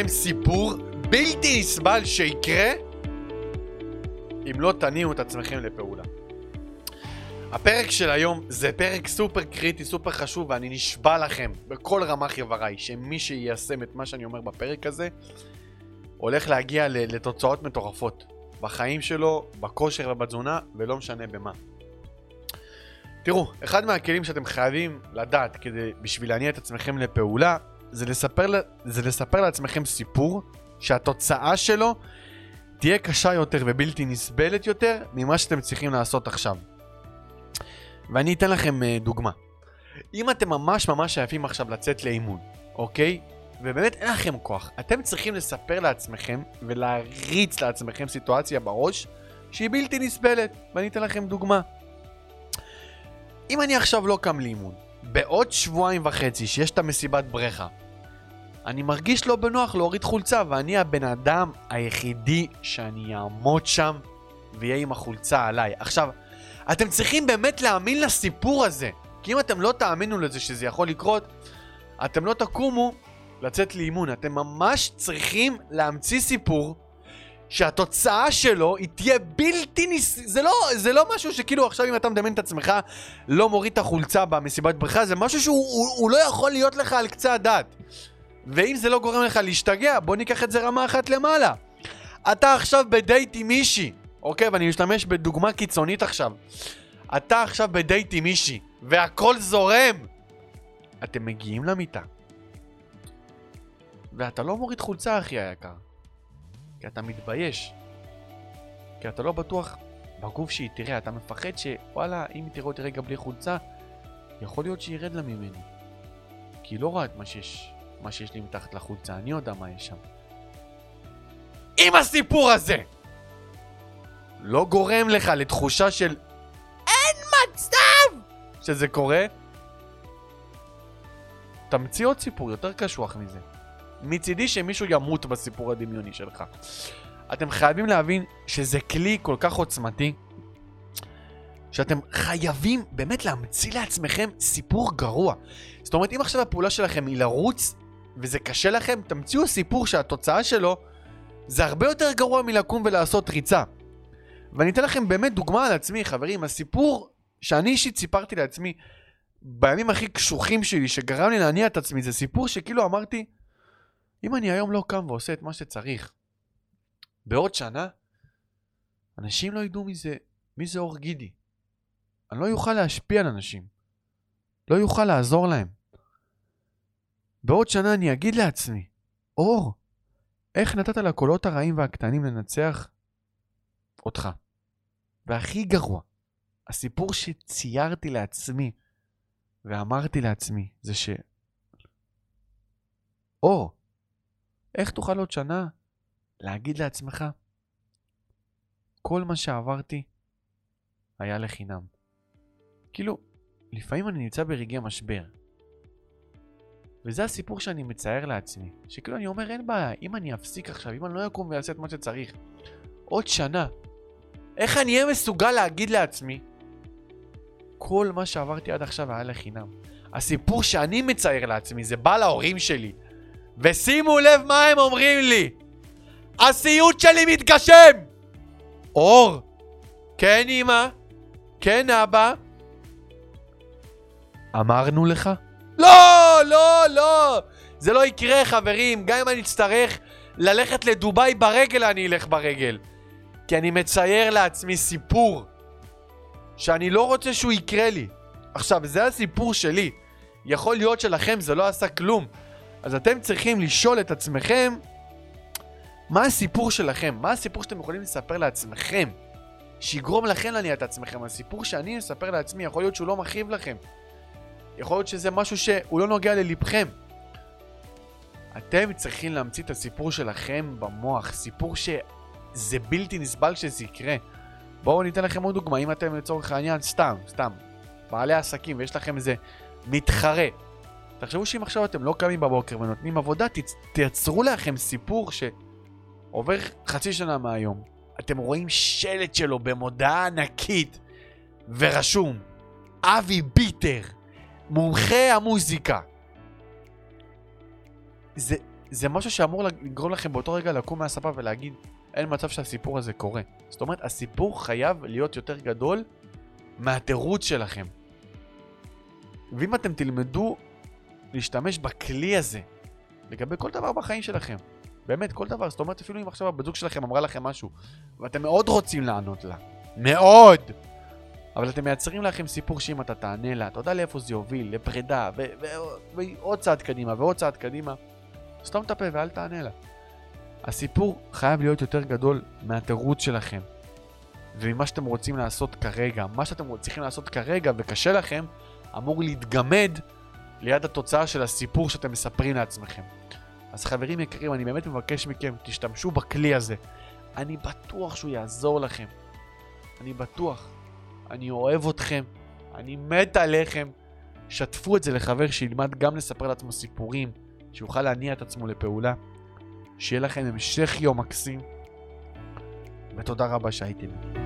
לעצמכם סיפור בלתי נסבל שיקרה אם לא תניעו את עצמכם לפעולה. הפרק של היום זה פרק סופר קריטי, סופר חשוב, ואני נשבע לכם בכל רמ"ח איבריי שמי שיישם את מה שאני אומר בפרק הזה הולך להגיע לתוצאות מטורפות בחיים שלו, בכושר ובתזונה, ולא משנה במה. תראו, אחד מהכלים שאתם חייבים לדעת כדי, בשביל להניע את עצמכם לפעולה, זה לספר, זה לספר לעצמכם סיפור שהתוצאה שלו תהיה קשה יותר ובלתי נסבלת יותר ממה שאתם צריכים לעשות עכשיו. ואני אתן לכם uh, דוגמה. אם אתם ממש ממש עייפים עכשיו לצאת לאימון, אוקיי? ובאמת אין לכם כוח, אתם צריכים לספר לעצמכם ולהריץ לעצמכם סיטואציה בראש שהיא בלתי נסבלת. ואני אתן לכם דוגמה. אם אני עכשיו לא קם לאימון, בעוד שבועיים וחצי שיש את המסיבת בריכה, אני מרגיש לא בנוח להוריד חולצה, ואני הבן אדם היחידי שאני אעמוד שם ויהיה עם החולצה עליי. עכשיו, אתם צריכים באמת להאמין לסיפור הזה, כי אם אתם לא תאמינו לזה שזה יכול לקרות, אתם לא תקומו לצאת לאימון. אתם ממש צריכים להמציא סיפור שהתוצאה שלו היא תהיה בלתי ניס... זה לא, זה לא משהו שכאילו עכשיו אם אתה מדמיין את עצמך לא מוריד את החולצה במסיבת בריכה, זה משהו שהוא הוא, הוא לא יכול להיות לך על קצה הדעת. ואם זה לא גורם לך להשתגע, בוא ניקח את זה רמה אחת למעלה. אתה עכשיו בדייט עם מישהי, אוקיי? ואני משתמש בדוגמה קיצונית עכשיו. אתה עכשיו בדייט עם מישהי, והכל זורם. אתם מגיעים למיטה. ואתה לא מוריד חולצה, אחי היקר. כי אתה מתבייש. כי אתה לא בטוח בגוף שהיא תראה, אתה מפחד שוואלה, אם היא תראה אותי רגע בלי חולצה, יכול להיות שירד לה ממני. כי היא לא רואה את מה שיש, מה שיש לי מתחת לחולצה, אני יודע מה יש שם. אם הסיפור הזה לא גורם לך לתחושה של אין מצב שזה קורה, תמציא עוד סיפור יותר קשוח מזה. מצידי שמישהו ימות בסיפור הדמיוני שלך. אתם חייבים להבין שזה כלי כל כך עוצמתי, שאתם חייבים באמת להמציא לעצמכם סיפור גרוע. זאת אומרת, אם עכשיו הפעולה שלכם היא לרוץ, וזה קשה לכם, תמציאו סיפור שהתוצאה שלו זה הרבה יותר גרוע מלקום ולעשות ריצה. ואני אתן לכם באמת דוגמה על עצמי, חברים. הסיפור שאני אישית סיפרתי לעצמי בימים הכי קשוחים שלי, שגרם לי להניע את עצמי, זה סיפור שכאילו אמרתי, אם אני היום לא קם ועושה את מה שצריך, בעוד שנה, אנשים לא ידעו מי זה, מי זה אור גידי. אני לא יוכל להשפיע על אנשים. לא יוכל לעזור להם. בעוד שנה אני אגיד לעצמי, אור, איך נתת לקולות הרעים והקטנים לנצח אותך? והכי גרוע, הסיפור שציירתי לעצמי ואמרתי לעצמי זה ש... אור, איך תוכל עוד שנה להגיד לעצמך, כל מה שעברתי היה לחינם. כאילו, לפעמים אני נמצא ברגעי משבר. וזה הסיפור שאני מצייר לעצמי. שכאילו אני אומר, אין בעיה, אם אני אפסיק עכשיו, אם אני לא אקום ואעשה את מה שצריך, עוד שנה, איך אני אהיה מסוגל להגיד לעצמי, כל מה שעברתי עד עכשיו היה לחינם. הסיפור שאני מצייר לעצמי זה בא להורים שלי, ושימו לב מה הם אומרים לי. הסיוט שלי מתגשם! אור, כן אמא, כן אבא. אמרנו לך? לא, לא, לא! זה לא יקרה חברים, גם אם אני אצטרך ללכת לדובאי ברגל, אני אלך ברגל. כי אני מצייר לעצמי סיפור שאני לא רוצה שהוא יקרה לי. עכשיו, זה הסיפור שלי. יכול להיות שלכם זה לא עשה כלום, אז אתם צריכים לשאול את עצמכם, מה הסיפור שלכם? מה הסיפור שאתם יכולים לספר לעצמכם? שיגרום לכם להניע את עצמכם. הסיפור שאני אספר לעצמי, יכול להיות שהוא לא מכאיב לכם. יכול להיות שזה משהו שהוא לא נוגע ללבכם. אתם צריכים להמציא את הסיפור שלכם במוח, סיפור שזה בלתי נסבל שזה יקרה. בואו ניתן לכם עוד דוגמה, אם אתם לצורך העניין סתם, סתם, בעלי עסקים ויש לכם איזה מתחרה תחשבו שאם עכשיו אתם לא קמים בבוקר ונותנים עבודה, תייצרו לכם סיפור שעובר חצי שנה מהיום. אתם רואים שלט שלו במודעה ענקית ורשום אבי ביטר, מומחה המוזיקה. זה, זה משהו שאמור לגרום לכם באותו רגע לקום מהספה ולהגיד, אין מצב שהסיפור הזה קורה. זאת אומרת, הסיפור חייב להיות יותר גדול מהתירוץ שלכם. ואם אתם תלמדו להשתמש בכלי הזה לגבי כל דבר בחיים שלכם, באמת, כל דבר, זאת אומרת, אפילו אם עכשיו הבת זוג שלכם אמרה לכם משהו, ואתם מאוד רוצים לענות לה, מאוד! אבל אתם מייצרים לכם סיפור שאם אתה תענה לה, אתה יודע לאיפה זה יוביל, לפרידה, ועוד צעד קדימה ועוד צעד קדימה. סתום את הפה ואל תענה לה. הסיפור חייב להיות יותר גדול מהתירוץ שלכם. וממה שאתם רוצים לעשות כרגע. מה שאתם צריכים לעשות כרגע וקשה לכם, אמור להתגמד ליד התוצאה של הסיפור שאתם מספרים לעצמכם. אז חברים יקרים, אני באמת מבקש מכם, תשתמשו בכלי הזה. אני בטוח שהוא יעזור לכם. אני בטוח. אני אוהב אתכם. אני מת עליכם. שתפו את זה לחבר שילמד גם לספר לעצמו סיפורים, שיוכל להניע את עצמו לפעולה. שיהיה לכם המשך יום מקסים, ותודה רבה שהייתם.